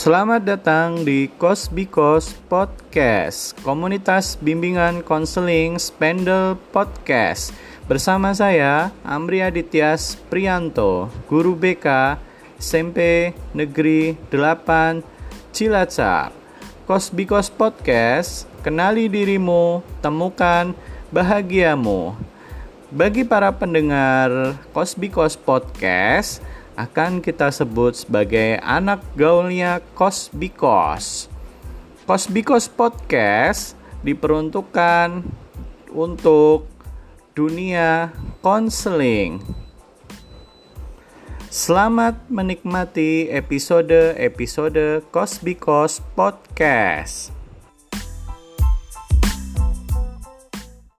Selamat datang di Kos Bikos Podcast, komunitas bimbingan konseling Spendel Podcast. Bersama saya, Amri Adityas Prianto, guru BK SMP Negeri 8 Cilacap. Kos Bikos Podcast, kenali dirimu, temukan bahagiamu. Bagi para pendengar Kos Bikos Podcast, akan kita sebut sebagai anak gaulnya Kosbikos. Kosbikos Podcast diperuntukkan untuk dunia konseling. Selamat menikmati episode-episode Kosbikos Podcast.